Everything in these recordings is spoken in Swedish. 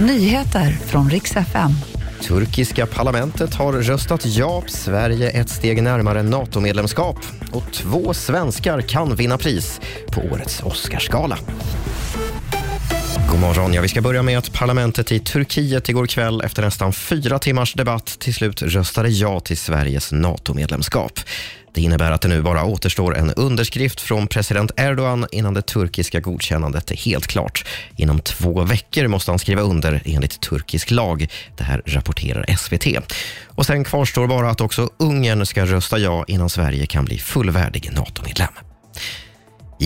Nyheter från riks FM. Turkiska parlamentet har röstat ja, Sverige ett steg närmare NATO-medlemskap och två svenskar kan vinna pris på årets Oscarsgala. God morgon. Ja, vi ska börja med att parlamentet i Turkiet igår kväll efter nästan fyra timmars debatt till slut röstade ja till Sveriges NATO-medlemskap. Det innebär att det nu bara återstår en underskrift från president Erdogan innan det turkiska godkännandet är helt klart. Inom två veckor måste han skriva under enligt turkisk lag. Det här rapporterar SVT. Och Sen kvarstår bara att också Ungern ska rösta ja innan Sverige kan bli fullvärdig NATO-medlem.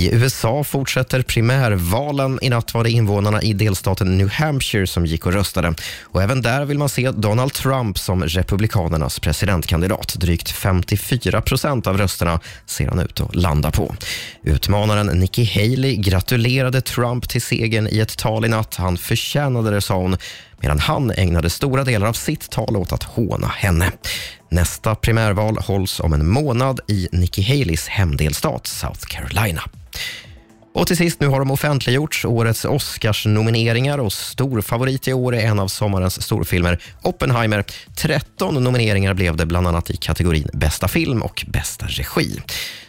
I USA fortsätter primärvalen. I natt var det invånarna i delstaten New Hampshire som gick och röstade. Och även där vill man se Donald Trump som Republikanernas presidentkandidat. Drygt 54 procent av rösterna ser han ut att landa på. Utmanaren Nikki Haley gratulerade Trump till segern i ett tal i natt. Han förtjänade det, sa hon medan han ägnade stora delar av sitt tal åt att håna henne. Nästa primärval hålls om en månad i Nikki Haleys hemdelstat South Carolina. Och till sist, nu har de offentliggjorts årets Oscars-nomineringar och stor favorit i år är en av sommarens storfilmer, Oppenheimer. 13 nomineringar blev det bland annat i kategorin bästa film och bästa regi.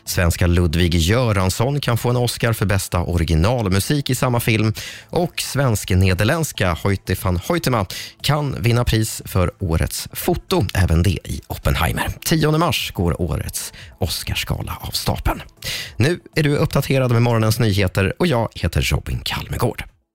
Svenska Ludvig Göransson kan få en Oscar för bästa originalmusik i samma film och svensk-nederländska Hoyte van Hoytema kan vinna pris för årets foto, även det i Oppenheimer. 10 mars går årets Oscarsgala av stapeln. Nu är du uppdaterad med morgonens nyheter och jag heter Robin Kalmegård.